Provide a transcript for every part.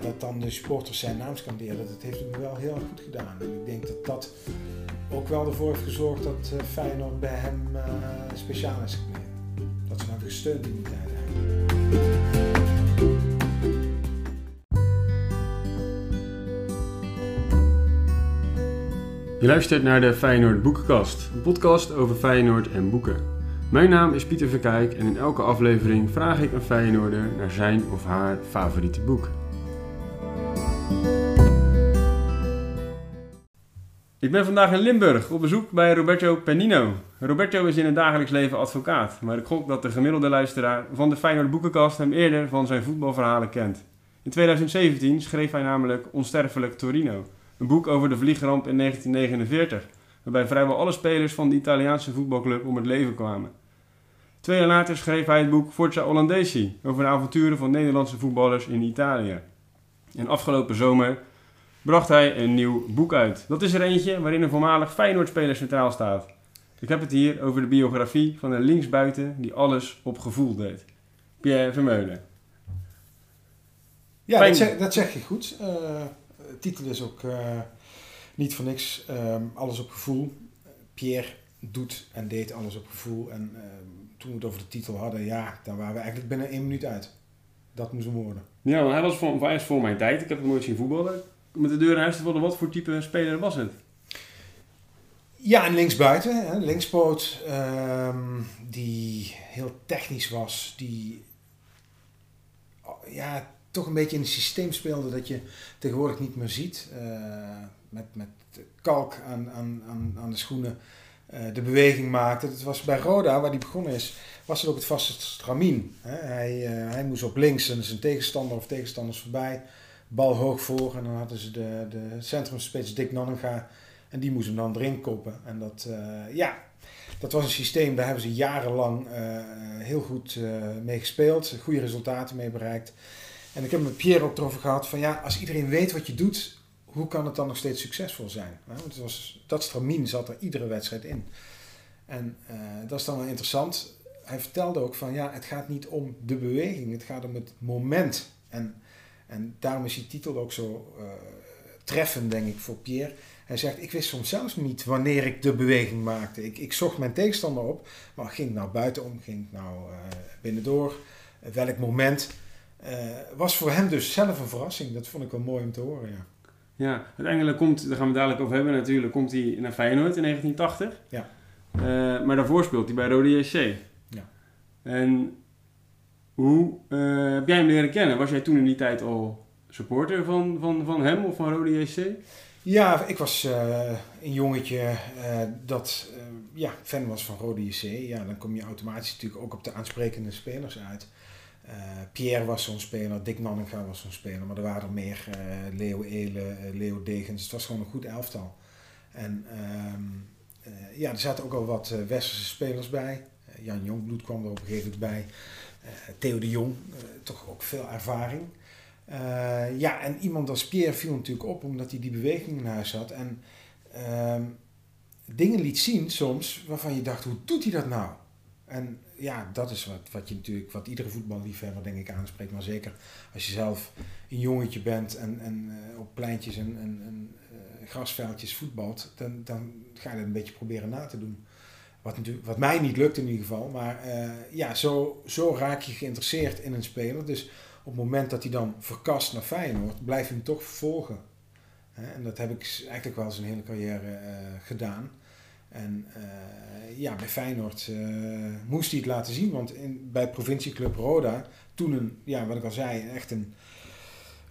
dat dan de supporters zijn naam scandeerden, dat heeft hem wel heel erg goed gedaan. En ik denk dat dat ook wel ervoor heeft gezorgd dat uh, Feyenoord bij hem uh, speciaal is gebleven. Dat ze hem hebben gesteund in die tijd eigenlijk. Je luistert naar de Feyenoord Boekenkast, een podcast over Feyenoord en boeken. Mijn naam is Pieter Verkijk en in elke aflevering vraag ik een Feyenoorder naar zijn of haar favoriete boek. Ben vandaag in Limburg op bezoek bij Roberto Penino. Roberto is in het dagelijks leven advocaat, maar ik gok dat de gemiddelde luisteraar van de Feyenoord Boekenkast hem eerder van zijn voetbalverhalen kent. In 2017 schreef hij namelijk Onsterfelijk Torino een boek over de vliegramp in 1949, waarbij vrijwel alle spelers van de Italiaanse voetbalclub om het leven kwamen. Twee jaar later schreef hij het boek Forza Olandesi over de avonturen van Nederlandse voetballers in Italië. En afgelopen zomer bracht hij een nieuw boek uit. Dat is er eentje waarin een voormalig Feyenoord-speler centraal staat. Ik heb het hier over de biografie van een linksbuiten die alles op gevoel deed. Pierre Vermeulen. Ja, dat zeg, dat zeg, je goed. Uh, de titel is ook uh, niet voor niks. Um, alles op gevoel. Pierre doet en deed alles op gevoel. En uh, toen we het over de titel hadden, ja, dan waren we eigenlijk binnen één minuut uit. Dat moest hem worden. Ja, maar hij was voor, hij is voor mijn tijd. Ik heb hem nooit zien voetballen. Met de deur in huis te vallen, wat voor type speler was het? Ja, een linksbuiten, hè, linkspoot, um, die heel technisch was, die ja, toch een beetje in een systeem speelde dat je tegenwoordig niet meer ziet. Uh, met, met kalk aan, aan, aan, aan de schoenen uh, de beweging maakte. Het was bij Roda, waar hij begonnen is, was het ook het vaste stramien. Hij, uh, hij moest op links en zijn tegenstander of tegenstanders voorbij. Bal hoog voor en dan hadden ze de, de centrumspits Dick Nanninga en die moest hem dan erin koppen. En dat, ja, dat was een systeem, daar hebben ze jarenlang heel goed mee gespeeld, goede resultaten mee bereikt. En ik heb met Pierre ook erover gehad van ja, als iedereen weet wat je doet, hoe kan het dan nog steeds succesvol zijn? Want het was, dat stramien zat er iedere wedstrijd in. En dat is dan wel interessant. Hij vertelde ook van ja, het gaat niet om de beweging, het gaat om het moment. En, en daarom is die titel ook zo uh, treffend, denk ik, voor Pierre. Hij zegt, ik wist soms zelfs niet wanneer ik de beweging maakte. Ik, ik zocht mijn tegenstander op, maar ging ik nou buitenom, ging ik nou uh, binnendoor, welk moment... Uh, was voor hem dus zelf een verrassing. Dat vond ik wel mooi om te horen, ja. Ja, uiteindelijk komt, daar gaan we het dadelijk over hebben natuurlijk, komt hij naar Feyenoord in 1980. Ja. Uh, maar daarvoor speelt hij bij Rode JC. Ja. En hoe uh, heb jij hem leren kennen? Was jij toen in die tijd al supporter van, van, van hem of van Rode JC? Ja, ik was uh, een jongetje dat ja, fan was van Rode JC. Ja, dan kom je automatisch natuurlijk ook op de aansprekende spelers uit. Pierre was zo'n speler, Dick Nanninga was zo'n speler, maar er waren er meer. Leo Elen, Leo Degens. Het was gewoon een goed elftal. En um, ja, er zaten ook al wat westerse spelers bij. Jan Jongbloed kwam er op een gegeven moment bij. Theo de Jong, toch ook veel ervaring. ja, en iemand als Pierre viel natuurlijk op omdat hij die beweging in huis had. En ehm, dingen liet zien soms waarvan je dacht, hoe doet hij dat nou? En ja, dat is wat, wat je natuurlijk, wat iedere voetballiefhebber denk ik aanspreekt. Maar zeker als je zelf een jongetje bent en, en op pleintjes en, en, grasveldjes voetbalt, dan, dan ga je dat een beetje proberen na te doen. Wat, wat mij niet lukt in ieder geval. Maar uh, ja, zo, zo raak je geïnteresseerd in een speler. Dus op het moment dat hij dan verkast naar Feyenoord, blijf je hem toch volgen. En dat heb ik eigenlijk wel zijn hele carrière gedaan. En uh, ja, bij Feyenoord moest hij het laten zien. Want in, bij provincieclub Roda, toen een, ja, wat ik al zei, echt een,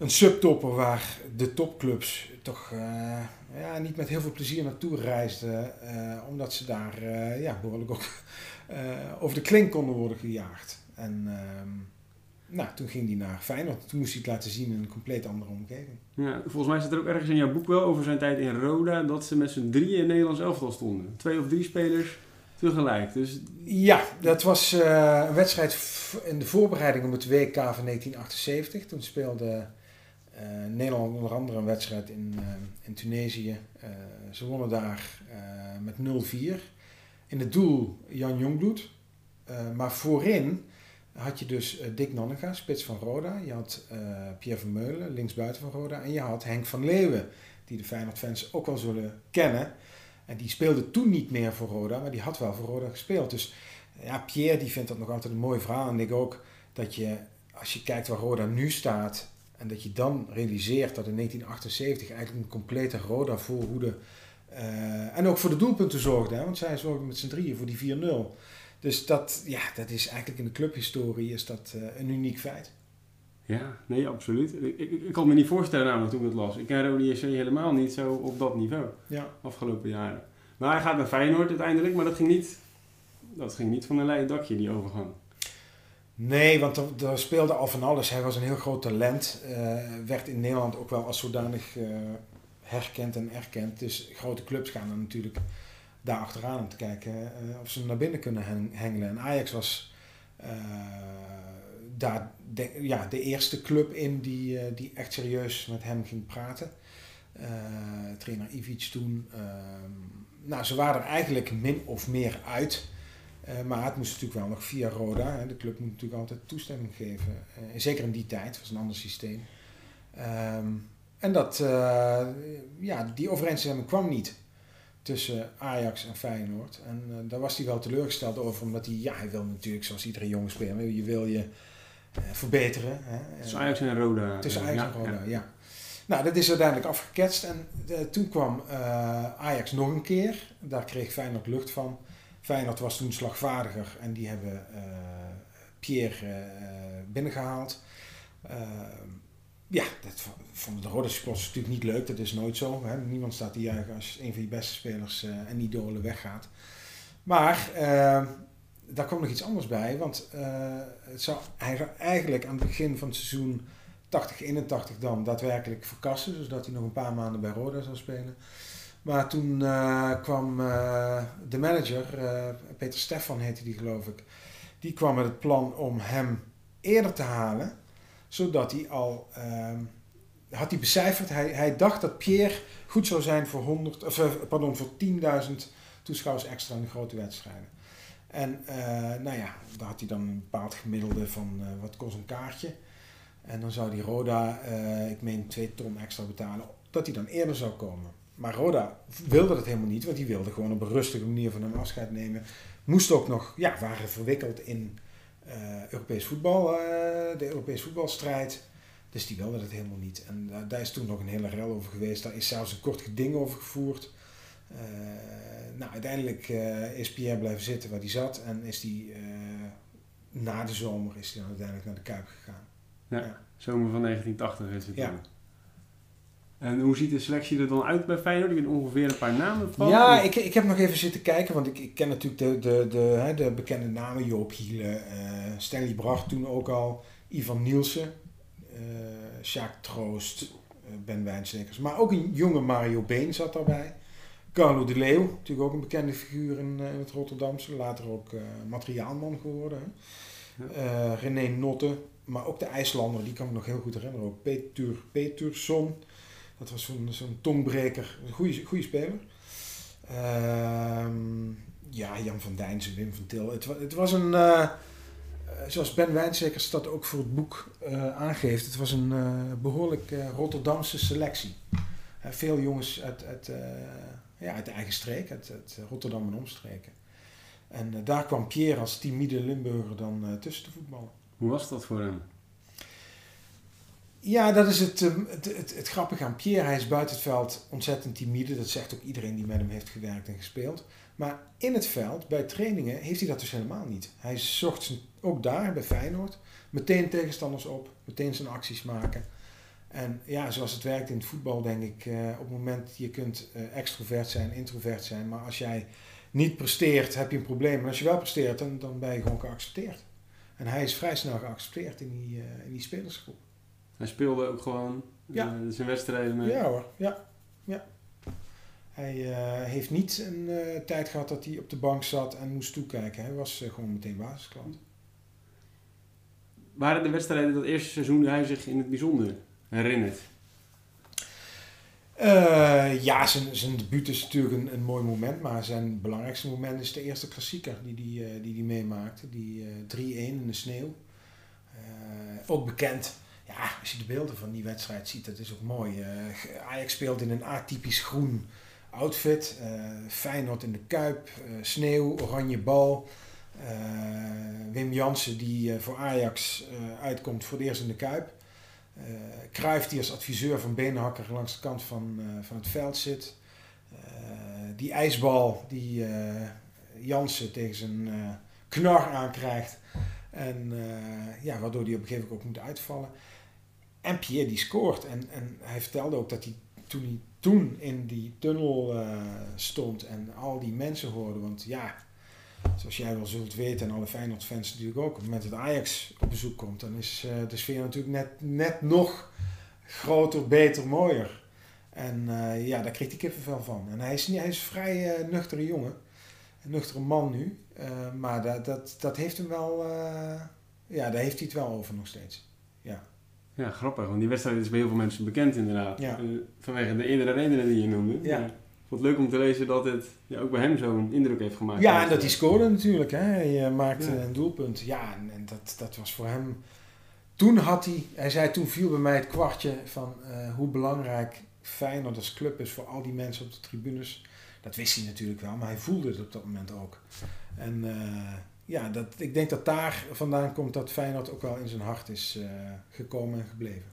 een subtopper waar de topclubs toch uh, ja, niet met heel veel plezier naartoe reisden. omdat ze daar ja, behoorlijk ook over de klink konden worden gejaagd. En ehm, nou, toen ging hij naar Feyenoord. Toen moest hij het laten zien in een compleet andere omgeving. Ja, volgens mij staat er ook ergens in jouw boek wel over zijn tijd in Roda... dat ze met z'n drieën in Nederlands elftal stonden. Twee of drie spelers tegelijk. Dus... Ja, dat was een wedstrijd in de voorbereiding op het WK van 1978. Toen speelde Nederland onder andere een wedstrijd in, uh, in Tunesië. ze wonnen daar met 0-4. In het doel Jan Jongbloed. maar voorin had je dus Dick Nonnega, spits van Roda. Je had Pierre Vermeulen, linksbuiten van Roda. En je had Henk van Leeuwen, die de Feyenoord-fans ook wel zullen kennen. En die speelde toen niet meer voor Roda, maar die had wel voor Roda gespeeld. Dus ja, Pierre die vindt dat nog altijd een mooi verhaal. En ik ook dat je, als je kijkt waar Roda nu staat... en dat je dan realiseert dat in 1978 eigenlijk een complete Roda voorhoede... Uh, en ook voor de doelpunten zorgde, hè, want zij zorgden met z'n drieën voor die 4-0. Dus dat, ja, dat is eigenlijk in de clubhistorie is dat, uh, een uniek feit. Ja, nee, absoluut. Ik, ik, ik kan me niet voorstellen namelijk toen ik het las. Ik ken Rode JC helemaal niet zo op dat niveau. Ja. Afgelopen jaren. Maar hij gaat naar Feyenoord uiteindelijk, maar dat ging niet, dat ging niet van een leien dakje, die overgang. Nee, want er, speelde al van alles. Hij was een heel groot talent. Uh, werd in Nederland ook wel als zodanig uh, herkend en erkend. Dus grote clubs gaan er natuurlijk daar achteraan om te kijken uh, of ze naar binnen kunnen hengelen. En Ajax was daar de, ja, de eerste club in die, die echt serieus met hem ging praten. Trainer Ivic toen. Uh, nou, ze waren er eigenlijk min of meer uit. Maar het moest natuurlijk wel nog via Roda. Hè. De club moet natuurlijk altijd toestemming geven. zeker in die tijd, was een ander systeem. Um, en dat, ja, die overeenstemming kwam niet tussen Ajax en Feyenoord. En daar was hij wel teleurgesteld over, omdat hij, ja, hij wil natuurlijk, zoals iedere jonge speler, je wil je verbeteren. Hè. Tussen Ajax en Roda. Tussen Ajax en Roda, ja. ja. Nou, dat is uiteindelijk afgeketst en toen kwam Ajax nog een keer. Daar kreeg Feyenoord lucht van. Feyenoord was toen slagvaardiger en die hebben uh, Pierre binnengehaald. ja, dat vonden de Roda supporters natuurlijk niet leuk. Dat is nooit zo. Hè. Niemand staat te juichen als een van je beste spelers en idolen weggaat. Maar daar kwam nog iets anders bij, want het zou eigenlijk aan het begin van het seizoen 80-81 dan daadwerkelijk verkassen, zodat hij nog een paar maanden bij Roda zou spelen. Maar toen uh, kwam uh, de manager, Peter Stefan heette die geloof ik, die kwam met het plan om hem eerder te halen, zodat hij al, had hij becijferd, hij, hij dacht dat Pierre goed zou zijn voor, 100, of, pardon, voor 10.000 toeschouwers extra in de grote wedstrijden. En nou ja, daar had hij dan een bepaald gemiddelde van wat kost een kaartje. En dan zou die Roda, ik meen twee ton extra betalen, dat hij dan eerder zou komen. Maar Roda wilde dat helemaal niet, want die wilde gewoon op een rustige manier van hem afscheid nemen. Moest ook nog, ja, waren verwikkeld in Europees voetbal, de Europees voetbalstrijd. Dus die wilde dat helemaal niet. En daar is toen nog een hele rel over geweest. Daar is zelfs een kort geding over gevoerd. nou, uiteindelijk is Pierre blijven zitten waar hij zat en is hij na de zomer is hij dan uiteindelijk naar de Kuip gegaan. Ja, ja. zomer van 1980 is het ja. En hoe ziet de selectie er dan uit bij Feyenoord? Ik heb ongeveer een paar namen van. Ja, ik, ik heb nog even zitten kijken, want ik, ik ken natuurlijk de, de, de, hè, de bekende namen. Joop Hiele, uh, Stanley Bracht toen ook al, Ivan Nielsen, uh, Sjaak Troost, uh, Ben Wijnstekers. Maar ook een jonge Mario Been zat daarbij. Carlo de Leeuw, natuurlijk ook een bekende figuur in, in het Rotterdamse. Later ook materiaalman geworden. Ja. René Notte, maar ook de IJslander, die kan me nog heel goed herinneren. Ook Petur Petursson. Dat was zo'n zo'n tongbreker. Een goede, goede speler. Uh, ja, Jan van Dijnsen, Wim van Til. Het, het was een, uh, zoals Ben Wijnsekers dat ook voor het boek uh, aangeeft, het was een uh, behoorlijk Rotterdamse selectie. veel jongens uit, uit, ja, uit de eigen streek, uit, uit Rotterdam en omstreken. En daar kwam Pierre als timide Limburger dan tussen te voetballen. Hoe was dat voor hem? Ja, dat is het, ehm, het, het, het, grappige aan Pierre. Hij is buiten het veld ontzettend timide. Dat zegt ook iedereen die met hem heeft gewerkt en gespeeld. Maar in het veld, bij trainingen, heeft hij dat dus helemaal niet. Hij zocht ook daar, bij Feyenoord, meteen tegenstanders op. Meteen zijn acties maken. En ja, zoals het werkt in het voetbal, denk ik, uh, op het moment je kunt uh, extrovert zijn, introvert zijn. Maar als jij niet presteert, heb je een probleem. En als je wel presteert, dan, dan ben je gewoon geaccepteerd. En hij is vrij snel geaccepteerd in die, uh, in die spelersgroep. Hij speelde ook gewoon ja. uh, zijn wedstrijden mee? Ja hoor, ja. ja. Hij uh, heeft niet een tijd gehad dat hij op de bank zat en moest toekijken. Hij was gewoon meteen basisklant. Waren de wedstrijden dat eerste seizoen hij zich in het bijzonder herinnert? Ja, zijn, zijn debuut is natuurlijk een, een mooi moment, maar zijn belangrijkste moment is de eerste klassieker die hij die, uh, die, die meemaakte. Die uh, 3-1 in de sneeuw. ook bekend, als je de beelden van die wedstrijd ziet, dat is ook mooi. Ajax speelt in een atypisch groen outfit. Feyenoord in de Kuip, sneeuw, oranje bal. Wim Jansen die voor Ajax uitkomt voor het eerst in de Kuip. Uh, Cruijff die als adviseur van Beenhakker langs de kant van, uh, van het veld zit. Uh, die ijsbal die Jansen tegen zijn knar aankrijgt. En ja, waardoor hij op een gegeven moment ook moet uitvallen. En Pierre die scoort. En, en hij vertelde ook dat hij toen hij toen in die tunnel stond en al die mensen hoorde. Want ja, zoals jij wel zult weten en alle Feyenoord-fans natuurlijk ook, op het moment dat Ajax op bezoek komt, dan is uh, de sfeer natuurlijk net, net nog groter, beter, mooier. En uh, ja, daar kreeg hij kippenvel van. En hij is, hij is een vrij nuchtere jongen, een nuchtere man nu, maar dat, dat, dat heeft hem wel, ja, daar heeft hij het wel over nog steeds. Ja. Ja, grappig, want die wedstrijd is bij heel veel mensen bekend inderdaad. Ja. vanwege de eerdere redenen die je noemde. Ja vond het leuk om te lezen dat het ja, ook bij hem zo'n indruk heeft gemaakt. Ja, en dat hij scoorde natuurlijk. Hè. Hij uh, maakte een doelpunt. Ja, en, en, dat, dat was voor hem... Toen had hij... Hij zei, toen viel bij mij het kwartje van uh, hoe belangrijk Feyenoord als club is voor al die mensen op de tribunes. Dat wist hij natuurlijk wel, maar hij voelde het op dat moment ook. En uh, ja, dat, ik denk dat daar vandaan komt dat Feyenoord ook wel in zijn hart is gekomen en gebleven.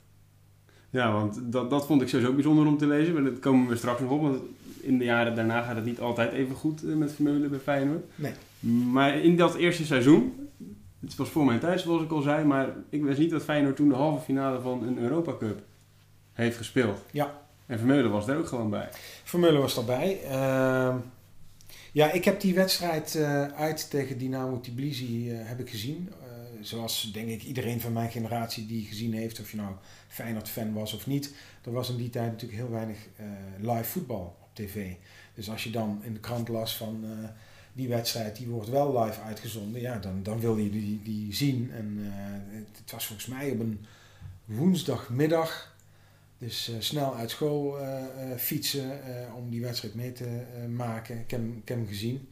Ja, want dat, dat vond ik sowieso bijzonder om te lezen. Maar dat komen we straks nog op. Want in de jaren daarna gaat het niet altijd even goed eh, met Vermeulen bij Feyenoord. Nee. Maar in dat eerste seizoen, het was voor mijn tijd zoals ik al zei, maar ik wist niet dat Feyenoord toen de halve finale van een Europa Cup heeft gespeeld. Ja. En Vermeulen was er ook gewoon bij. Vermeulen was erbij. Uh, ja, ik heb die wedstrijd uh, uit tegen Dynamo Tbilisi uh, heb ik gezien. zoals denk ik iedereen van mijn generatie die gezien heeft, of je nou Feyenoord-fan was of niet. Er was in die tijd natuurlijk heel weinig live voetbal tv. Dus als je dan in de krant las van die wedstrijd, die wordt wel live uitgezonden, ja, dan, dan wil je die, die zien. En het, was volgens mij op een woensdagmiddag. Dus uh, snel uit school fietsen om die wedstrijd mee te maken. Ik heb, hem gezien.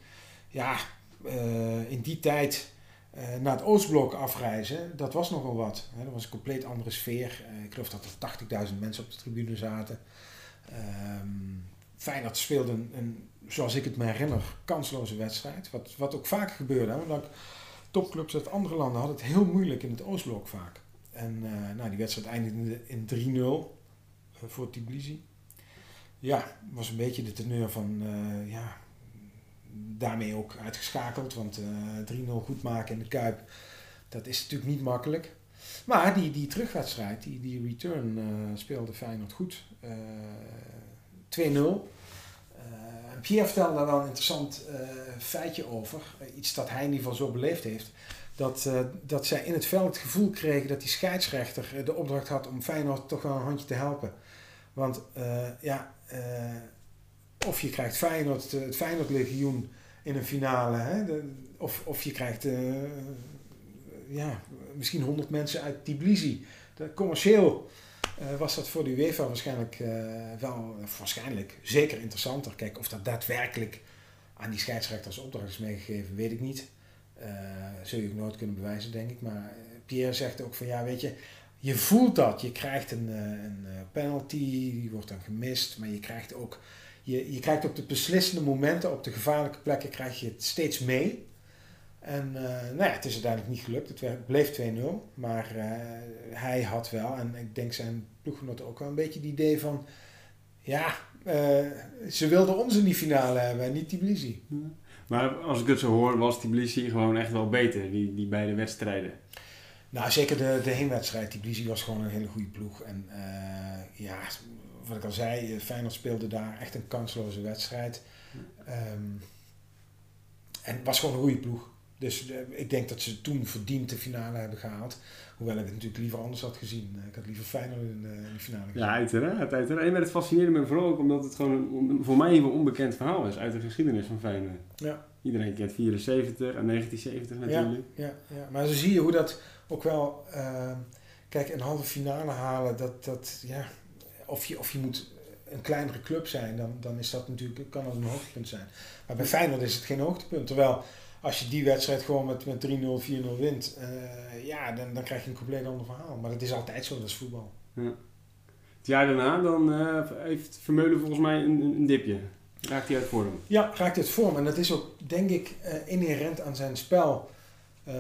Ja, in die tijd naar het Oostblok afreizen, dat was nogal wat. dat was een compleet andere sfeer. ik geloof dat er 80.000 mensen op de tribune zaten. Um, Feyenoord speelde een, zoals ik het me herinner, kansloze wedstrijd. Wat, wat ook vaak gebeurde. Want topclubs uit andere landen hadden het heel moeilijk in het Oostblok vaak. En nou, die wedstrijd eindigde in 3-0 uh, eh, voor Tbilisi. Ja, was een beetje de teneur van, uh, ja, daarmee ook uitgeschakeld. Want 3-0 goed maken in de Kuip, dat is natuurlijk niet makkelijk. Maar die, die terugwedstrijd, die, die return, speelde Feyenoord goed. 2-0. Uh, Pierre vertelde daar wel een interessant feitje over. Iets dat hij in ieder geval zo beleefd heeft. Dat, dat zij in het veld het gevoel kregen dat die scheidsrechter de opdracht had om Feyenoord toch wel een handje te helpen. Want ja, of je krijgt Feyenoord, het Feyenoord legioen in een finale. Hè, of, of je krijgt ja, misschien 100 mensen uit Tbilisi. Commercieel was dat voor de UEFA waarschijnlijk wel, waarschijnlijk zeker interessanter. Kijk, of dat daadwerkelijk aan die scheidsrechters opdracht is meegegeven, weet ik niet. Uh, zul je ook nooit kunnen bewijzen, denk ik. Maar Pierre zegt ook van ja, weet je, je voelt dat. Je krijgt een, een penalty, die wordt dan gemist, maar je krijgt ook, je, je krijgt op de beslissende momenten, op de gevaarlijke plekken, krijg je het steeds mee. En uh, nou ja, het is uiteindelijk niet gelukt. Het bleef 2-0. Maar hij had wel, en ik denk zijn ploeggenoten ook wel een beetje het idee van... Ja, ze wilden ons in die finale hebben en niet Tbilisi. Maar als ik het zo hoor, was Tbilisi gewoon echt wel beter, die, die beide wedstrijden. Nou, zeker de, de heenwedstrijd. Tbilisi was gewoon een hele goede ploeg. En ja, wat ik al zei, Feyenoord speelde daar echt een kansloze wedstrijd. Um, en was gewoon een goede ploeg. Dus uh, ik denk dat ze toen verdiend de finale hebben gehaald. Hoewel ik het natuurlijk liever anders had gezien. Ik had liever Feyenoord in, in de finale gezien. Ja, uiteraard. uiteraard. En het fascineerde me vooral ook omdat het gewoon een, voor mij een onbekend verhaal is uit de geschiedenis van Feyenoord. Ja. Iedereen kent 74 en 1970 natuurlijk. Ja, ja, ja. maar zo zie je hoe dat ook wel... kijk, een halve finale halen, dat, dat ja... Of je, of je moet een kleinere club zijn, dan, dan is dat natuurlijk, kan dat een hoogtepunt zijn. Maar bij Feyenoord is het geen hoogtepunt. Terwijl als je die wedstrijd gewoon met, met 3-0, 4-0 wint, uh, ja, dan, dan krijg je een compleet ander verhaal. Maar dat is altijd zo, dat is voetbal. Ja. Het jaar daarna dan uh, heeft Vermeulen volgens mij een, een dipje. Raakt hij uit vorm? Ja, raakt uit vorm. En dat is ook, denk ik, uh, inherent aan zijn spel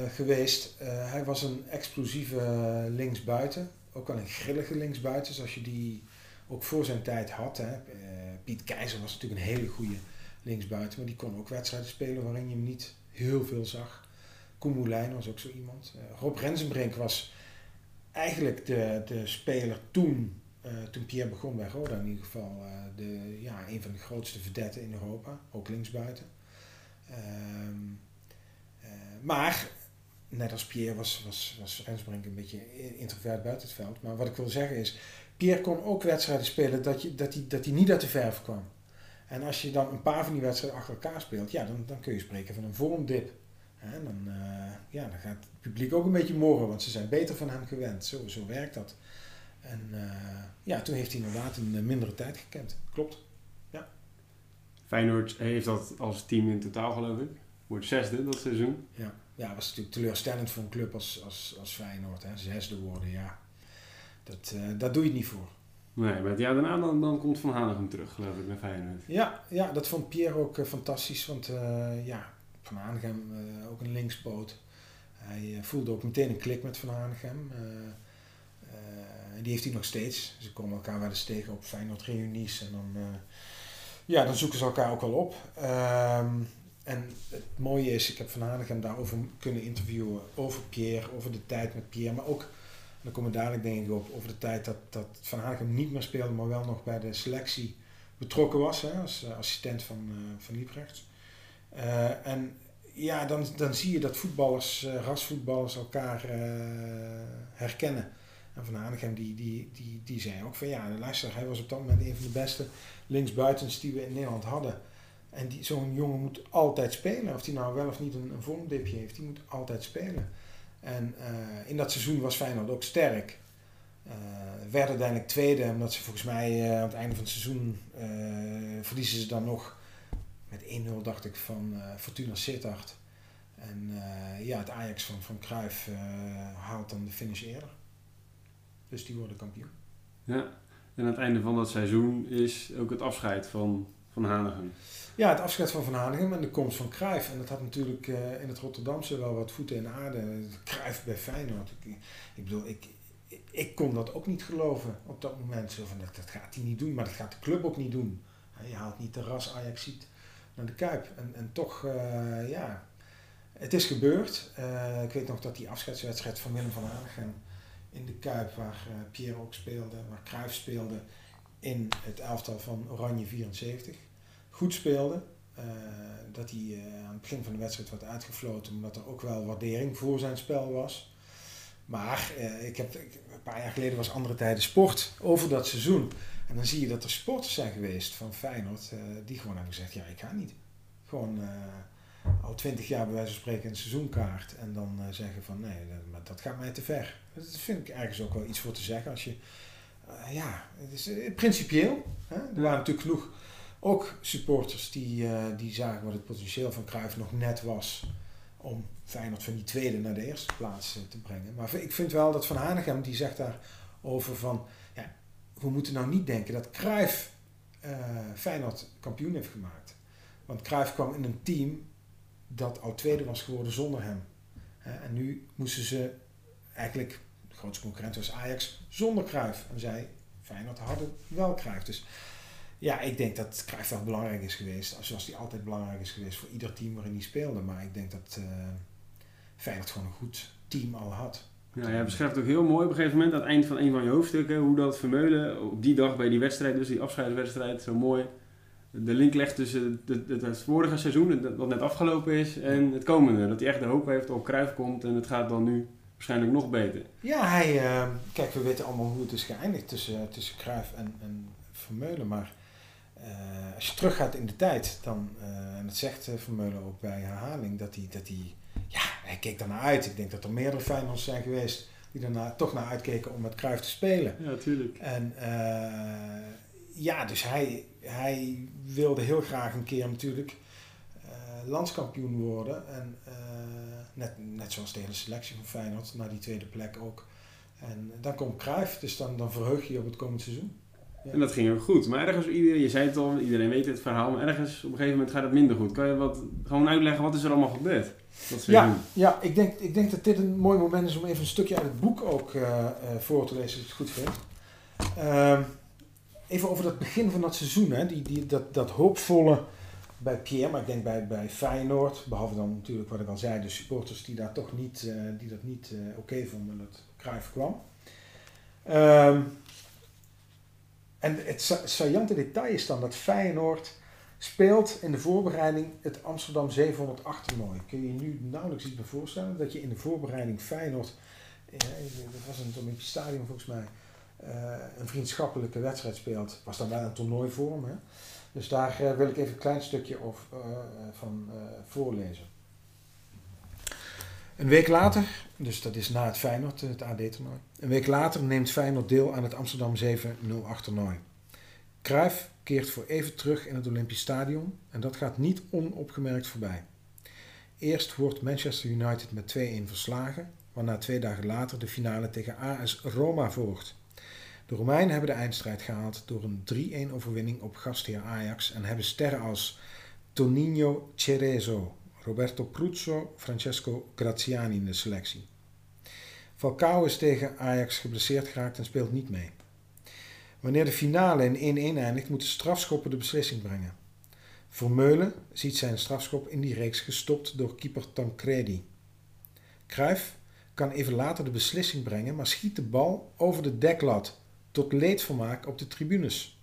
geweest. hij was een explosieve linksbuiten. Ook wel een grillige linksbuiten, zoals je die ook voor zijn tijd had. Hè. Piet Keizer was natuurlijk een hele goede linksbuiten. Maar die kon ook wedstrijden spelen waarin je hem niet heel veel zag. Koen was ook zo iemand. Rob Rensenbrink was eigenlijk de, de speler toen, toen Pierre begon bij Roda in ieder geval, de, ja, een van de grootste verdetten in Europa, ook linksbuiten. Maar, net als Pierre was, was, was Rensbrink een beetje introvert buiten het veld. Maar wat ik wil zeggen is, Pierre kon ook wedstrijden spelen dat, dat, hij, dat hij niet uit de verf kwam. En als je dan een paar van die wedstrijden achter elkaar speelt, ja, dan, dan kun je spreken van een vormdip. Dan, uh, ja, dan gaat het publiek ook een beetje morren, want ze zijn beter van hem gewend. Zo, zo werkt dat. En uh, ja, toen heeft hij inderdaad een uh, mindere tijd gekend. Klopt. Ja. Feyenoord heeft dat als team in totaal geloof ik. Wordt zesde dat seizoen. Ja, ja was natuurlijk teleurstellend voor een club als, als, als Feyenoord. Hè. Zesde worden, ja. Dat, daar doe je het niet voor. Nee, maar ja, daarna dan, dan komt Van Hanegem terug, geloof ik, naar Feyenoord. Ja, ja dat vond Pierre ook uh, fantastisch. Want uh, ja, Van Hanegem, uh, ook een linkspoot. Hij voelde ook meteen een klik met Van Hanegem. en die heeft hij nog steeds. Ze komen elkaar wel eens tegen op Feyenoord reunies. En dan, ja, dan zoeken ze elkaar ook wel op. Um, en het mooie is, ik heb Van Hanegem daarover kunnen interviewen. Over Pierre, over de tijd met Pierre. Maar ook dan komen we dadelijk denk ik op over de tijd dat, dat Van Hagen niet meer speelde, maar wel nog bij de selectie betrokken was hè, als uh, assistent van, uh, van Liebrecht. Uh, en ja, dan, dan zie je dat voetballers, rasvoetballers elkaar herkennen. En Van Hanegem die, die, die, die zei ook van ja, luister, hij was op dat moment een van de beste linksbuitens die we in Nederland hadden. En zo'n jongen moet altijd spelen. Of hij nou wel of niet een, een vormdipje heeft, die moet altijd spelen. En uh, in dat seizoen was Feyenoord ook sterk. Uh, werd uiteindelijk tweede, omdat ze volgens mij uh, aan het einde van het seizoen verliezen ze dan nog met 1-0 dacht ik van Fortuna Sittard. En ja, het Ajax van, van Cruijff haalt dan de finish eerder. Dus die worden kampioen. Ja, en aan het einde van dat seizoen is ook het afscheid van, van Hanegem. Ja, het afscheid van Van Hanegem en de komst van Cruijff. En dat had natuurlijk uh, in het Rotterdamse wel wat voeten in aarde. Cruijff bij Feyenoord. Ik, bedoel, ik, ik kon dat ook niet geloven op dat moment. Zo van, dat, dat gaat hij niet doen, maar dat gaat de club ook niet doen. Je haalt niet de ras Ajaxiet naar de Kuip. En, en toch, uh, ja, het is gebeurd. Uh, ik weet nog dat die afscheidswedstrijd van Willem van Hanegem in de Kuip, waar Pierre ook speelde, waar Cruijff speelde, in het elftal van Oranje 74 goed speelde. Uh, dat hij uh, aan het begin van de wedstrijd werd uitgefloten, omdat er ook wel waardering voor zijn spel was. Maar uh, ik heb, een paar jaar geleden was andere tijden sport over dat seizoen. En dan zie je dat er sporters zijn geweest van Feyenoord die gewoon hebben gezegd, ja ik ga niet. Gewoon al twintig jaar bij wijze van spreken een seizoenkaart. En dan zeggen van nee, dat, dat gaat mij te ver. Dat vind ik ergens ook wel iets voor te zeggen. Als je, ja, het is principieel. Hè? Er waren natuurlijk genoeg ook supporters die, uh, die zagen wat het potentieel van Cruijff nog net was om Feyenoord van die tweede naar de eerste plaats uh, te brengen. Maar ik vind wel dat Van Hanegem, die zegt daarover van, ja, we moeten nou niet denken dat Cruijff uh, Feyenoord kampioen heeft gemaakt. Want Cruijff kwam in een team dat al tweede was geworden zonder hem. en nu moesten ze eigenlijk, de grootste concurrent was Ajax, zonder Cruijff. En zij, Feyenoord, hadden wel Cruijff. Dus ja, ik denk dat Cruijff wel belangrijk is geweest. Zoals hij altijd belangrijk is geweest voor ieder team waarin hij speelde. Maar ik denk dat uh, Feyenoord gewoon een goed team al had. Ja, jij beschrijft ook heel mooi op een gegeven moment aan het eind van een van je hoofdstukken hoe dat Vermeulen op die dag bij die wedstrijd, dus die afscheidswedstrijd, zo mooi de link legt tussen het, het, vorige seizoen, wat net afgelopen is, en het komende. Dat hij echt de hoop heeft op Cruijff komt en het gaat dan nu waarschijnlijk nog beter. Ja, hij, uh, kijk, we weten allemaal hoe het is geëindigd tussen, tussen Cruijff en, en Vermeulen, maar uh, als je teruggaat in de tijd, dan, uh, en dat zegt uh, Vermeulen ook bij herhaling, dat hij, dat hij, ja, hij keek daarnaar uit. Ik denk dat er meerdere Feyenoords zijn geweest die daarna toch naar uitkeken om met Cruijff te spelen. Ja, tuurlijk. En ja, dus hij, hij wilde heel graag een keer natuurlijk landskampioen worden. En net, net zoals de hele selectie van Feyenoord, naar die tweede plek ook. En dan komt Cruijff, dus dan, dan verheug je je op het komend seizoen. En dat ging ook goed. Maar ergens, iedereen, je zei het al, iedereen weet het verhaal, maar ergens op een gegeven moment gaat het minder goed. Kan je wat, gewoon uitleggen wat is er allemaal gebeurd? Ja, ja ik, denk, ik denk dat dit een mooi moment is om even een stukje uit het boek ook uh, voor te lezen, als je het goed vindt. Uh, even over dat begin van dat seizoen, hè, die, die, dat, dat hoopvolle bij Pierre, maar ik denk bij, bij Feyenoord, behalve dan natuurlijk wat ik al zei, de supporters die, daar toch niet, uh, die dat niet oké vonden dat Cruijff kwam. Ehm, en het saillante detail is dan dat Feyenoord speelt in de voorbereiding het Amsterdam 708 toernooi. Kun je je nu nauwelijks iets meer voorstellen dat je in de voorbereiding Feyenoord, eh, dat was het Olympisch Stadion volgens mij, eh, een vriendschappelijke wedstrijd speelt. Was dan wel een toernooivorm. Hè? Dus daar eh, wil ik even een klein stukje van voorlezen. Een week later, dus dat is na het Feyenoord, het AD-toernooi. Een week later neemt Feyenoord deel aan het Amsterdam 708 toernooi. Cruijff keert voor even terug in het Olympisch Stadion en dat gaat niet onopgemerkt voorbij. Eerst wordt Manchester United met 2-1 verslagen, waarna twee dagen later de finale tegen AS Roma volgt. De Romeinen hebben de eindstrijd gehaald door een 3-1 overwinning op gastheer Ajax en hebben sterren als Toninho Cerezo, Roberto Pruzzo, Francesco Graziani in de selectie. Falcao is tegen Ajax geblesseerd geraakt en speelt niet mee. Wanneer de finale in 1-1 eindigt, moeten strafschoppen de beslissing brengen. Vermeulen ziet zijn strafschop in die reeks gestopt door keeper Tancredi. Cruijff kan even later de beslissing brengen, maar schiet de bal over de deklat, tot leedvermaak op de tribunes.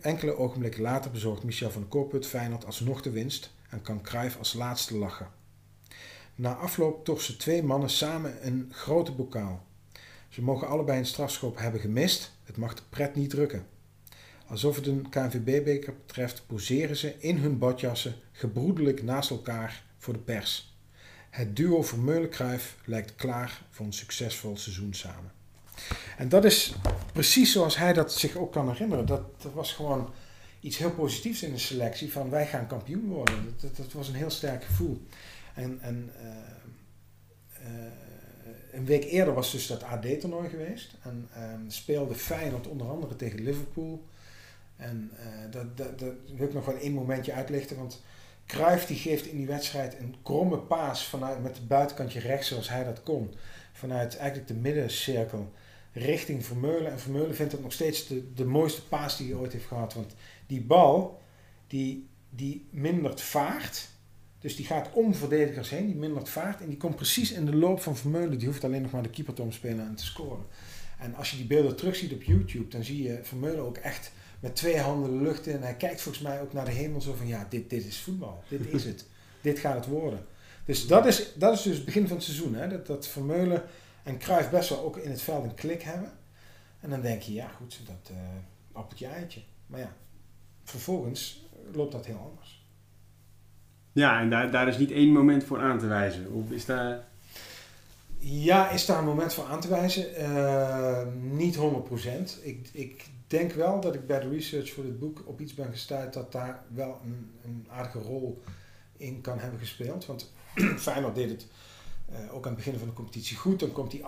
Enkele ogenblikken later bezorgt Michel van Kooput Feyenoord alsnog de winst en kan Cruijff als laatste lachen. Na afloop torsen twee mannen samen een grote bokaal. Ze mogen allebei een strafschop hebben gemist, het mag de pret niet drukken. Alsof het een KNVB-beker betreft, poseren ze in hun badjassen gebroedelijk naast elkaar voor de pers. Het duo Vermeulen-Kruif lijkt klaar voor een succesvol seizoen samen. En dat is precies zoals hij dat zich ook kan herinneren. Dat was gewoon iets heel positiefs in de selectie van wij gaan kampioen worden. Dat, dat, was een heel sterk gevoel. En, en uh, uh, een week eerder was dus dat AD-toernooi geweest. En um, speelde Feyenoord onder andere tegen Liverpool. En uh, dat, dat, dat wil ik nog wel één momentje uitlichten. Want Cruijff die geeft in die wedstrijd een kromme paas vanuit, met het buitenkantje rechts zoals hij dat kon. Vanuit eigenlijk de middencirkel richting Vermeulen. En Vermeulen vindt het nog steeds de, de mooiste paas die hij ooit heeft gehad. Want die bal die, die mindert vaart. Dus die gaat om verdedigers heen, die mindert vaart. En die komt precies in de loop van Vermeulen. Die hoeft alleen nog maar de keeper te omspelen en te scoren. En als je die beelden terugziet op YouTube, dan zie je Vermeulen ook echt met twee handen de lucht in. En hij kijkt volgens mij ook naar de hemel zo van, ja, dit, dit is voetbal. Dit is het. dit gaat het worden. Dus dat is, dat is dus het begin van het seizoen. Hè? Dat, dat Vermeulen en Cruijff best wel ook in het veld een klik hebben. En dan denk je, ja goed, dat uh, appeltje eitje. Maar ja, vervolgens loopt dat heel anders. Ja, en daar, daar is niet één moment voor aan te wijzen. Of is daar... Ja, is daar een moment voor aan te wijzen? Uh, niet 100%. Ik, ik denk wel dat ik bij de research voor dit boek op iets ben gestuurd dat daar wel een, een aardige rol in kan hebben gespeeld. Want Feyenoord deed het uh, ook aan het begin van de competitie goed. Dan komt die 8-2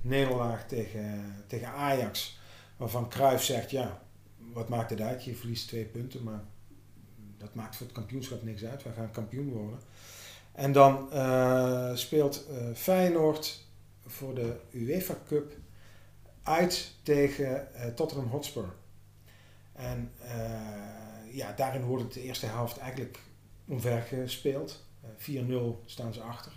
nederlaag tegen, tegen Ajax. Waarvan Cruijff zegt, ja, wat maakt het uit? Je verliest twee punten, maar dat maakt voor het kampioenschap niks uit. Wij gaan kampioen worden. En dan uh, speelt uh, Feyenoord voor de UEFA Cup uit tegen Tottenham Hotspur. En ja, daarin wordt de eerste helft eigenlijk omver gespeeld. 4-0 staan ze achter.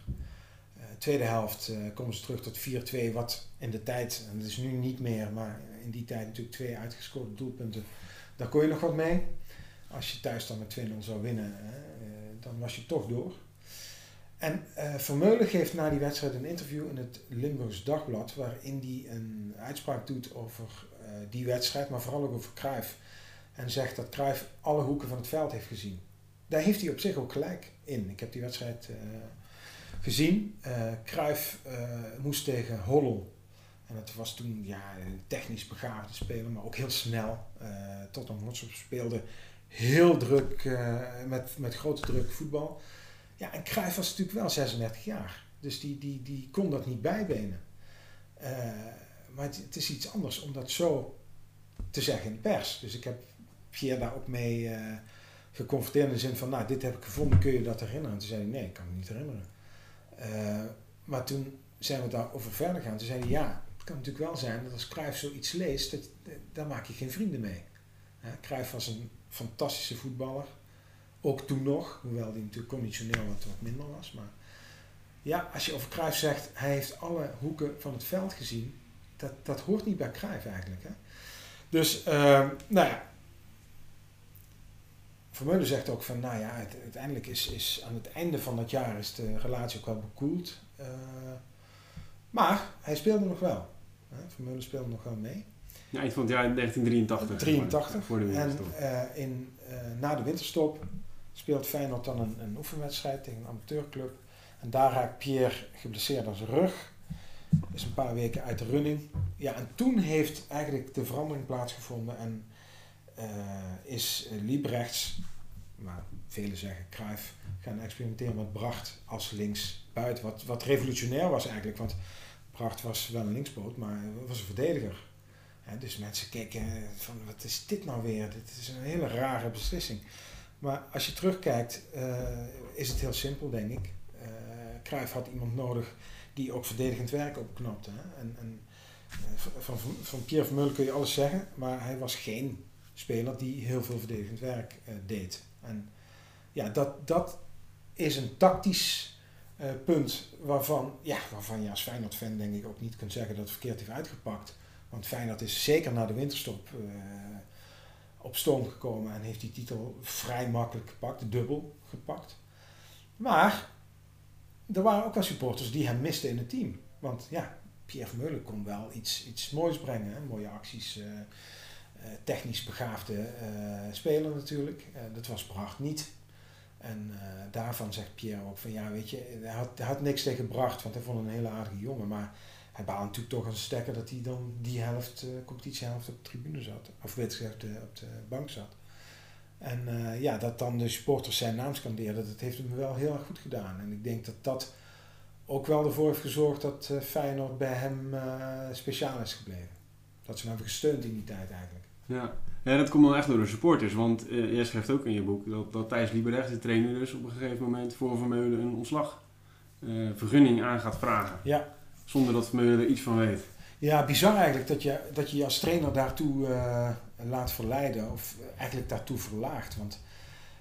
Tweede helft komen ze terug tot 4-2, wat in de tijd, en dat is nu niet meer, maar in die tijd natuurlijk twee uitgescoorde doelpunten. Daar kon je nog wat mee. Als je thuis dan met 2-0 zou winnen, eh, dan was je toch door. En uh, Vermeulen geeft na die wedstrijd een interview in het Limburgs Dagblad, waarin hij een uitspraak doet over die wedstrijd, maar vooral ook over Cruijff. En zegt dat Cruijff alle hoeken van het veld heeft gezien. Daar heeft hij op zich ook gelijk in. Ik heb die wedstrijd gezien. Cruijff moest tegen Hollel En het was toen ja, een technisch begaafde speler, maar ook heel snel. Uh, Tottenham Hotspur speelde heel druk, met, met grote druk voetbal. Ja, en Cruijff was natuurlijk wel 36 jaar. Dus die, die, die kon dat niet bijbenen. Maar het, is iets anders om dat zo te zeggen in de pers. Dus ik heb Pierre daar ook mee geconfronteerd in de zin van, nou, dit heb ik gevonden, kun je dat herinneren? En toen zei hij, nee, ik kan me niet herinneren. Uh, maar toen zijn we daarover verder gaan. Toen zei hij, ja, het kan natuurlijk wel zijn dat als Cruijff zoiets leest, dat, daar maak je geen vrienden mee. Uh, Cruijff was een fantastische voetballer. Ook toen nog, hoewel hij natuurlijk conditioneel wat, wat minder was. Maar ja, als je over Cruijff zegt, hij heeft alle hoeken van het veld gezien. Dat, dat hoort niet bij Cruijff eigenlijk. Hè? Dus, uh, nou ja. Vermeulen zegt ook van, nou ja, het, uiteindelijk is, is aan het einde van dat jaar is de relatie ook wel bekoeld. Uh, maar hij speelde nog wel. Vermeulen speelde nog wel mee. Ja, eind van het jaar 1983. 83. Voor de winterstop. En uh, in, na de winterstop speelt Feyenoord dan een, een oefenwedstrijd tegen een amateurclub. En daar raakt Pierre geblesseerd aan zijn rug. Is een paar weken uit de running. Ja, en toen heeft eigenlijk de verandering plaatsgevonden en is Liebrechts, maar velen zeggen Cruijff, gaan experimenteren met Bracht als linksbuiten. Wat, wat revolutionair was eigenlijk, want Bracht was wel een linkspoot, maar was een verdediger. Dus mensen keken van wat is dit nou weer? Dit is een hele rare beslissing. Maar als je terugkijkt, uh, is het heel simpel, denk ik. Uh, Cruijff had iemand nodig die ook verdedigend werk opknapte. Hè? En, en van, van, van, Pierre kun je alles zeggen, maar hij was geen speler die heel veel verdedigend werk deed. En ja, dat, dat is een tactisch punt waarvan, ja, waarvan je als Feyenoord-fan denk ik ook niet kunt zeggen dat het verkeerd heeft uitgepakt. Want Feyenoord is zeker na de winterstop op stoom gekomen en heeft die titel vrij makkelijk gepakt, dubbel gepakt. Maar er waren ook wel supporters die hem misten in het team. Want ja, Pierre Vermeulen kon wel iets, iets moois brengen. Hè? Mooie acties, technisch begaafde uh, speler natuurlijk. dat was Bracht niet. En daarvan zegt Pierre ook van ja, weet je, hij had, hij had niks tegen Bracht, want hij vond een hele aardige jongen. Maar hij baalt natuurlijk toch als stekker dat hij dan die helft, competitiehelft op de tribune zat. Of weet gezegd op de, bank zat. En ja, dat dan de supporters zijn naam scandeerden, dat heeft hem wel heel erg goed gedaan. En ik denk dat dat ook wel ervoor heeft gezorgd dat Feyenoord bij hem speciaal is gebleven. Dat ze hem hebben gesteund in die tijd eigenlijk. Ja, ja dat komt dan echt door de supporters. Want jij schrijft ook in je boek dat, dat Thijs Lieberrecht, de trainer dus, op een gegeven moment voor Vermeulen een ontslag vergunning aan gaat vragen. Ja. Zonder dat Vermeulen er iets van weet. Ja, bizar eigenlijk dat je dat je, je als trainer daartoe uh, laat verleiden. Of eigenlijk daartoe verlaagt. Want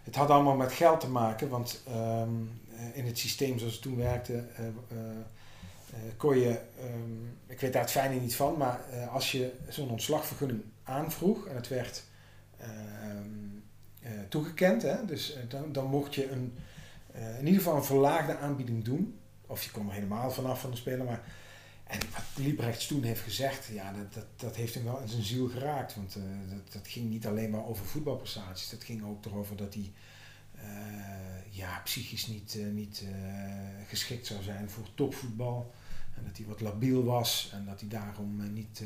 het had allemaal met geld te maken. Want um, in het systeem zoals het toen werkte... Uh, kon je... Um, ik weet daar het fijne niet van. Maar als je zo'n ontslagvergunning aanvroeg... En het werd ehm, toegekend. Hè, dus dan, dan mocht je een, in ieder geval een verlaagde aanbieding doen. Of je kon er helemaal vanaf van de speler. Maar en wat Liebrechts toen heeft gezegd, ja, dat, dat, dat heeft hem wel in zijn ziel geraakt. Want dat, dat ging niet alleen maar over voetbalprestaties. Dat ging ook erover dat hij ja, psychisch niet, niet geschikt zou zijn voor topvoetbal. En dat hij wat labiel was en dat hij daarom niet,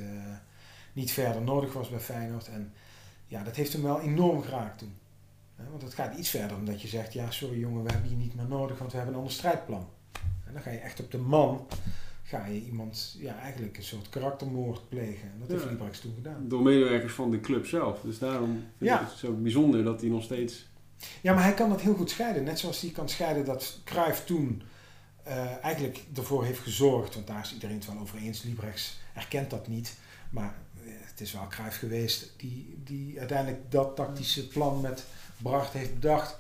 niet verder nodig was bij Feyenoord. En ja, dat heeft hem wel enorm geraakt toen. Want het gaat iets verder dan dat je zegt, ja sorry jongen, we hebben je niet meer nodig, want we hebben een ander strijdplan. En dan ga je echt op de man ga je iemand ja, eigenlijk een soort karaktermoord plegen. En dat heeft Liebrechts toen gedaan. Door medewerkers van de club zelf. Dus daarom ja. is het zo bijzonder dat hij nog steeds... Ja, maar hij kan dat heel goed scheiden. Net zoals hij kan scheiden dat Cruijff toen uh, eigenlijk ervoor heeft gezorgd. Want daar is iedereen het wel over eens. Liebrechts erkent dat niet. Maar het is wel Cruijff geweest die, die uiteindelijk dat tactische plan met Bracht heeft bedacht.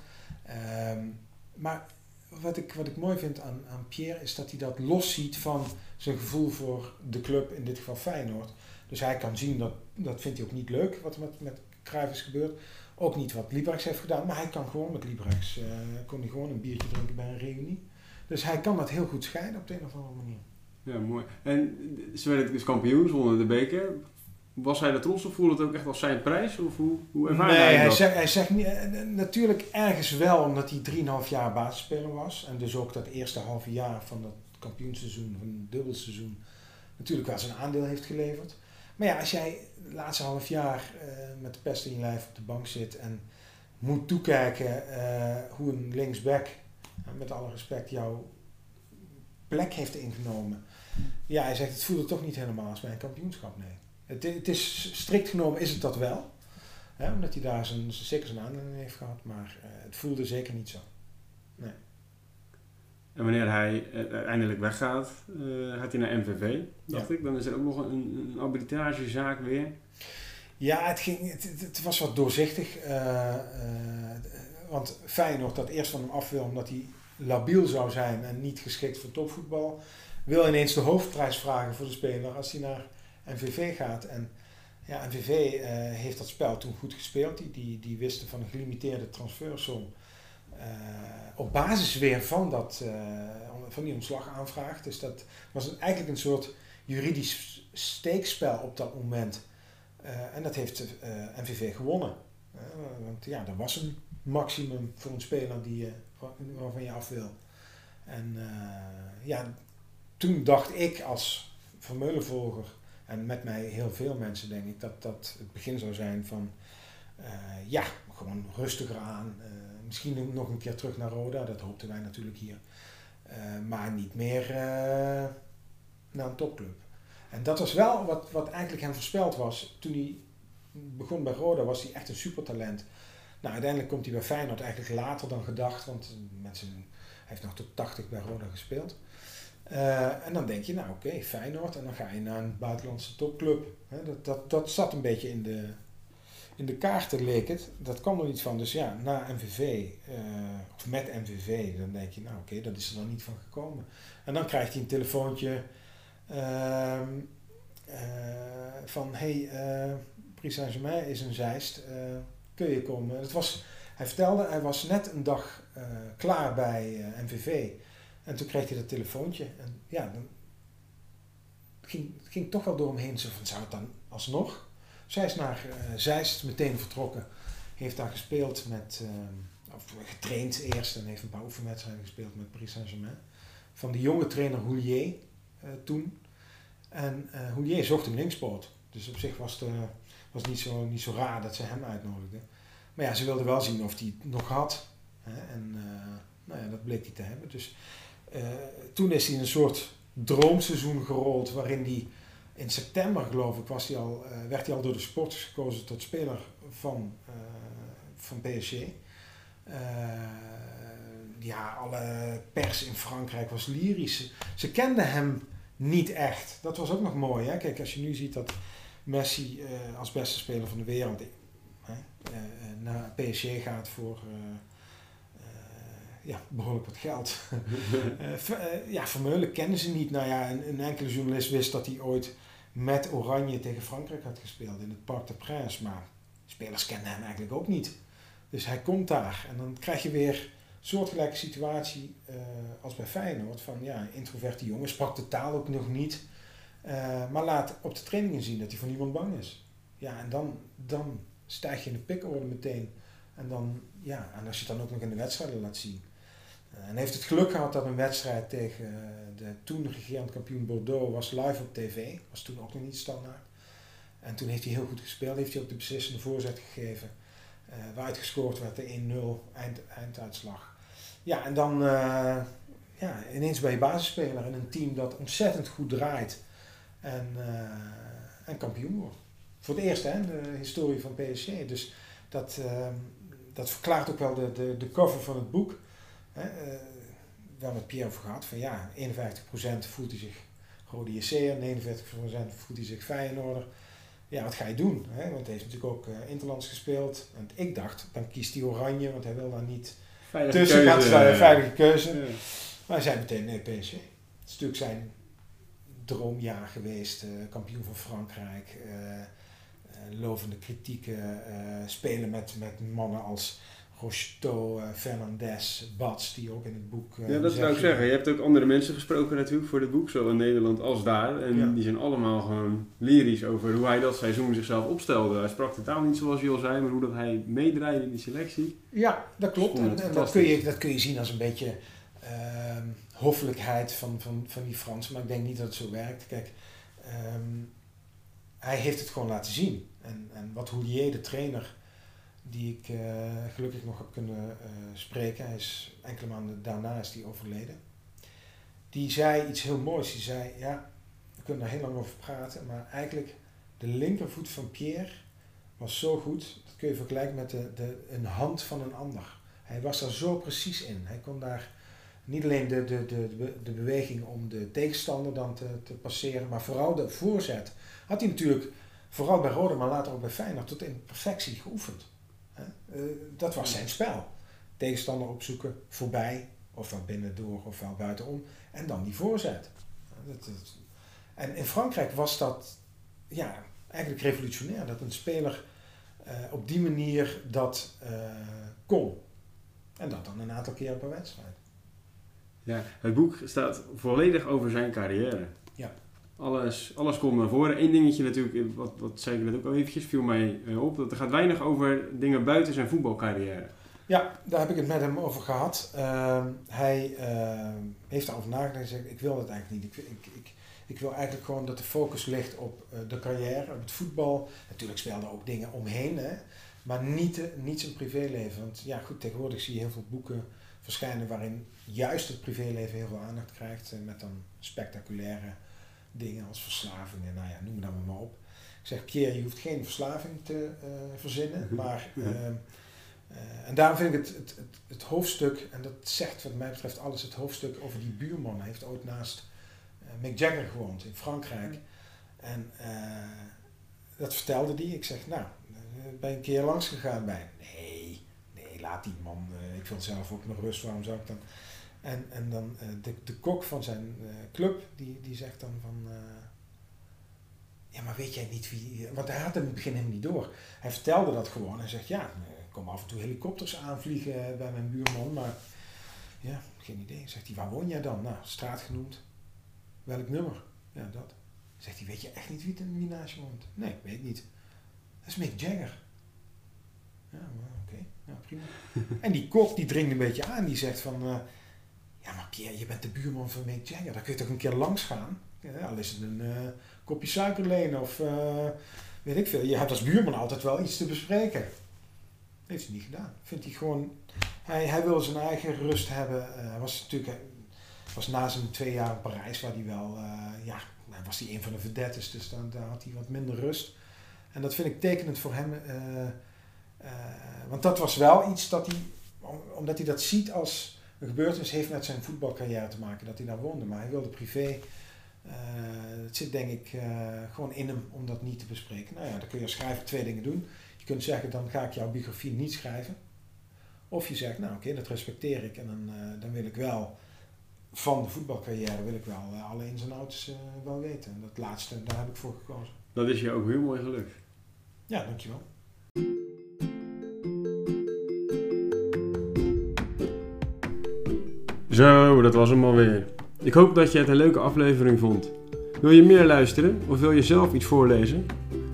Um, maar wat ik, wat ik mooi vind aan, aan Pierre is dat hij dat los ziet van zijn gevoel voor de club, in dit geval Feyenoord. Dus hij kan zien dat, dat vindt hij ook niet leuk wat met, met Cruijff is gebeurd. Ook niet wat Librex heeft gedaan, maar hij kan gewoon met Librex, uh, kon hij gewoon een biertje drinken bij een reunie. Dus hij kan dat heel goed scheiden op de een of andere manier. Ja, mooi. En ze werden dus kampioen, zonder de beker. Was hij er trots of voelde het ook echt als zijn prijs? Of hoe, hoe ervaarde nee, hij hij dat? Zegt, hij zegt niet, natuurlijk ergens wel, omdat hij 3,5 jaar basisspeler was. En dus ook dat eerste halve jaar van dat kampioenseizoen, van het dubbelseizoen, natuurlijk wel zijn aandeel heeft geleverd. Maar ja, als jij het laatste half jaar met de pest in je lijf op de bank zit en moet toekijken hoe een linksback, met alle respect, jouw plek heeft ingenomen. Ja, hij zegt het voelde toch niet helemaal als bij een kampioenschap, nee. Het, het is strikt genomen is het dat wel. Hè, omdat hij daar zijn, zeker zijn aanleiding heeft gehad. Maar uh, het voelde zeker niet zo. Nee. En wanneer hij uiteindelijk weggaat, uh, gaat hij naar MVV, dacht ik. Dan is er ook nog een, een arbitragezaak weer. Ja, het, ging, het, het was wat doorzichtig. Uh, want Feyenoord dat eerst van hem af wil omdat hij labiel zou zijn en niet geschikt voor topvoetbal, wil ineens de hoofdprijs vragen voor de speler als hij naar MVV gaat. En ja, MVV eh, heeft dat spel toen goed gespeeld. Die, die, die wisten van een gelimiteerde transfersom. Uh, op basis weer van, dat, uh, van die ontslagaanvraag. Dus dat was eigenlijk een soort juridisch steekspel op dat moment. en dat heeft MVV gewonnen. want ja, er was een maximum voor een speler die, waarvan je af wil. En ja, toen dacht ik als Vermeulenvolger en met mij heel veel mensen denk ik dat dat het begin zou zijn van uh, ja, gewoon rustiger aan. Uh, misschien nog een keer terug naar Roda, dat hoopten wij natuurlijk hier. Maar niet meer naar een topclub. En dat was wel wat, wat eigenlijk hem voorspeld was. Toen hij begon bij Roda was hij echt een supertalent. Nou, uiteindelijk komt hij bij Feyenoord eigenlijk later dan gedacht, want mensen, hij heeft nog tot 80 bij Roda gespeeld. Uh, en dan denk je, nou oké, Feyenoord. En dan ga je naar een buitenlandse topclub. dat, dat, dat zat een beetje in de, in de kaarten, leek het. Dat kwam er niet van. Dus ja, na MVV, eh, of met MVV, dan denk je, nou oké, dat is er dan niet van gekomen. En dan krijgt hij een telefoontje uh, van, hey, Paris Saint-Germain is een Zeist, kun je komen? Het was, hij vertelde, hij was net een dag klaar bij MVV. En toen kreeg hij dat telefoontje. En ja, dan ging, ging toch wel door hem heen. Zo van, zou het dan alsnog? Zij is naar uh, Zeist meteen vertrokken. Heeft daar gespeeld met, uh, of getraind eerst en heeft een paar oefenwedstrijden gespeeld met Paris Saint-Germain. Van de jonge trainer Houlier uh, toen. En uh, Houlier zocht een linkspoot. Dus op zich was het was niet, zo, niet zo raar dat ze hem uitnodigden. Maar ja, ze wilden wel zien of hij het nog had. Hè? En nou ja, dat bleek hij te hebben. Dus uh, toen is hij een soort droomseizoen gerold waarin hij in september geloof ik was hij al, uh, werd hij al door de sporters gekozen tot speler van, van PSG. ja, alle pers in Frankrijk was lyrisch. Ze kenden hem niet echt. Dat was ook nog mooi. Hè? Kijk, als je nu ziet dat Messi als beste speler van de wereld naar PSG gaat voor ja, behoorlijk wat geld. ja, Vermeulen kennen ze niet. Nou ja, een, een, enkele journalist wist dat hij ooit met Oranje tegen Frankrijk had gespeeld in het Parc de Prince. Maar spelers kenden hem eigenlijk ook niet. Dus hij komt daar en dan krijg je weer een soortgelijke situatie als bij Feyenoord. Van ja, introverte jongen, sprak de taal ook nog niet. Uh, maar laat op de trainingen zien dat hij voor niemand bang is. Ja, en dan, dan stijg je in de pikorde meteen. En, dan, ja, en als je het dan ook nog in de wedstrijden laat zien. Eh, en heeft het geluk gehad dat een wedstrijd tegen eh, de toen regerend kampioen Bordeaux was live op tv. Was toen ook nog niet standaard. En toen heeft hij heel goed gespeeld. Heeft hij ook de beslissende voorzet gegeven. Uh, waaruit gescoord werd de 1-0 eind, einduitslag. Ja, en dan ja, ineens ben je basisspeler in een team dat ontzettend goed draait. En, uh, en kampioen wordt. Voor het eerst hè, in de historie van PSG. Dus dat, dat verklaart ook wel de, de, de cover van het boek. Hè, uh, wel met Pierre over gehad, van ja, 51% voelt hij zich Rode JC'er, 49% voelt hij zich Feyenoorder. Ja, wat ga je doen? Hè? Want hij heeft natuurlijk ook uh, Interlands gespeeld. En ik dacht, dan kiest hij Oranje, want hij wil daar niet veilige tussen gaan veilige keuze. Ja. Maar hij zei meteen, nee, PSG. Het is natuurlijk zijn droomjaar geweest. Uh, kampioen van Frankrijk. Uh, lovende kritieken. spelen met, met mannen als Rocheteau, Fernandez, Bats, die ook in het boek. Ja, dat zou ik zeggen. Je hebt ook andere mensen gesproken natuurlijk voor het boek, zowel in Nederland als daar. En die zijn allemaal gewoon lyrisch over hoe hij dat seizoen zichzelf opstelde. Hij sprak de taal niet zoals je al zei, maar hoe dat hij meedraaide in die selectie. Ja, dat klopt. En, dat, kun je, dat kun je zien als een beetje uh, hoffelijkheid van, van, van die Fransen, maar ik denk niet dat het zo werkt. Kijk, ehm, hij heeft het gewoon laten zien. En, en wat Houllier, de trainer, die ik eh, gelukkig nog heb kunnen uh, spreken, hij is enkele maanden daarna is die overleden. Die zei iets heel moois. Die zei, ja, we kunnen er heel lang over praten, maar eigenlijk de linkervoet van Pierre was zo goed, dat kun je vergelijken met de, de, een hand van een ander. Hij was daar zo precies in. Hij kon daar niet alleen de, de, de, de beweging om de tegenstander dan te, te passeren, maar vooral de voorzet. Had hij natuurlijk, vooral bij Rode, maar later ook bij Feyenoord, tot in perfectie geoefend. Eh, dat was zijn spel. Tegenstander opzoeken, voorbij, ofwel binnendoor ofwel buitenom, en dan die voorzet. En in Frankrijk was dat ja, eigenlijk revolutionair, dat een speler uh, op die manier dat uh, kon. En dat dan een aantal keer per wedstrijd. Ja, het boek staat volledig over zijn carrière. Ja. Alles, alles komt naar voren. Eén dingetje natuurlijk, wat, wat zei ik net ook al eventjes, viel mij eh, op. Dat er gaat weinig over dingen buiten zijn voetbalcarrière. Ja, daar heb ik het met hem over gehad. Uh, hij uh, heeft erover nagedacht en zei, ik wil dat eigenlijk niet. Ik, ik, ik, ik wil eigenlijk gewoon dat de focus ligt op uh, de carrière, op het voetbal. Natuurlijk speelden ook dingen omheen, hè, maar niet, niet zijn privéleven. Want ja, goed, tegenwoordig zie je heel veel boeken verschijnen waarin juist het privéleven heel veel aandacht krijgt. Met dan spectaculaire dingen als verslavingen, nou ja, noem het dan maar op. Ik zeg, Pierre, je hoeft geen verslaving te uh, verzinnen, mhm. maar... Uh, uh, en daarom vind ik het, het, het, het, hoofdstuk, en dat zegt wat mij betreft alles, het hoofdstuk over die buurman. Hij heeft ooit naast Mick Jagger gewoond in Frankrijk. En dat vertelde die. Ik zeg, nou, ben je een keer langs gegaan bij nee, laat die man. ik wil zelf ook nog rust, waarom zou ik dan... En, en dan uh, de, de kok van zijn uh, club, die, die zegt dan van... Ja, maar weet jij niet wie... Want hij had in het begin helemaal niet door. Hij vertelde dat gewoon. Hij zegt, ja, er komen af en toe helikopters aanvliegen bij mijn buurman, maar... Ja, geen idee. Zegt hij, waar woon jij dan? Nou, straat genoemd. Welk nummer? Ja, dat. Zegt hij, weet je echt niet wie, wie naast woont? Nee, ik weet niet. Dat is Mick Jagger. Ja, oké. Okay. Ja, prima. en die kok die dringt een beetje aan. Die zegt van... Ja, maar Pierre, je bent de buurman van Mick Jagger. Daar kun je toch een keer langs gaan? Ja, al is het een uh, kopje suiker lenen of uh, weet ik veel. Je hebt als buurman altijd wel iets te bespreken. Heeft hij niet gedaan. Vindt hij gewoon... Hij, hij wil zijn eigen rust hebben. Hij was natuurlijk... was na zijn twee jaar in Parijs waar hij wel... ja, hij was hij een van de vedettes. Dus dan, daar had hij wat minder rust. En dat vind ik tekenend voor hem. Want dat was wel iets dat hij... Omdat hij dat ziet als een gebeurtenis heeft met zijn voetbalcarrière te maken, dat hij daar woonde. Maar hij wilde privé. Uh, het zit denk ik uh, gewoon in hem om dat niet te bespreken. Nou ja, dan kun je als schrijver twee dingen doen. Je kunt zeggen, dan ga ik jouw biografie niet schrijven. Of je zegt, nou oké, okay, dat respecteer ik en dan, uh, dan wil ik wel van de voetbalcarrière wil ik wel alle ins en outs wel weten. En dat laatste, daar heb ik voor gekozen. Dat is je ook heel mooi gelukt. Ja, dankjewel. Zo, dat was hem alweer. Ik hoop dat je het een leuke aflevering vond. Wil je meer luisteren of wil je zelf iets voorlezen?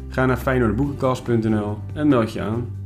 Ga naar feyenoordboekenkast.nl en meld je aan.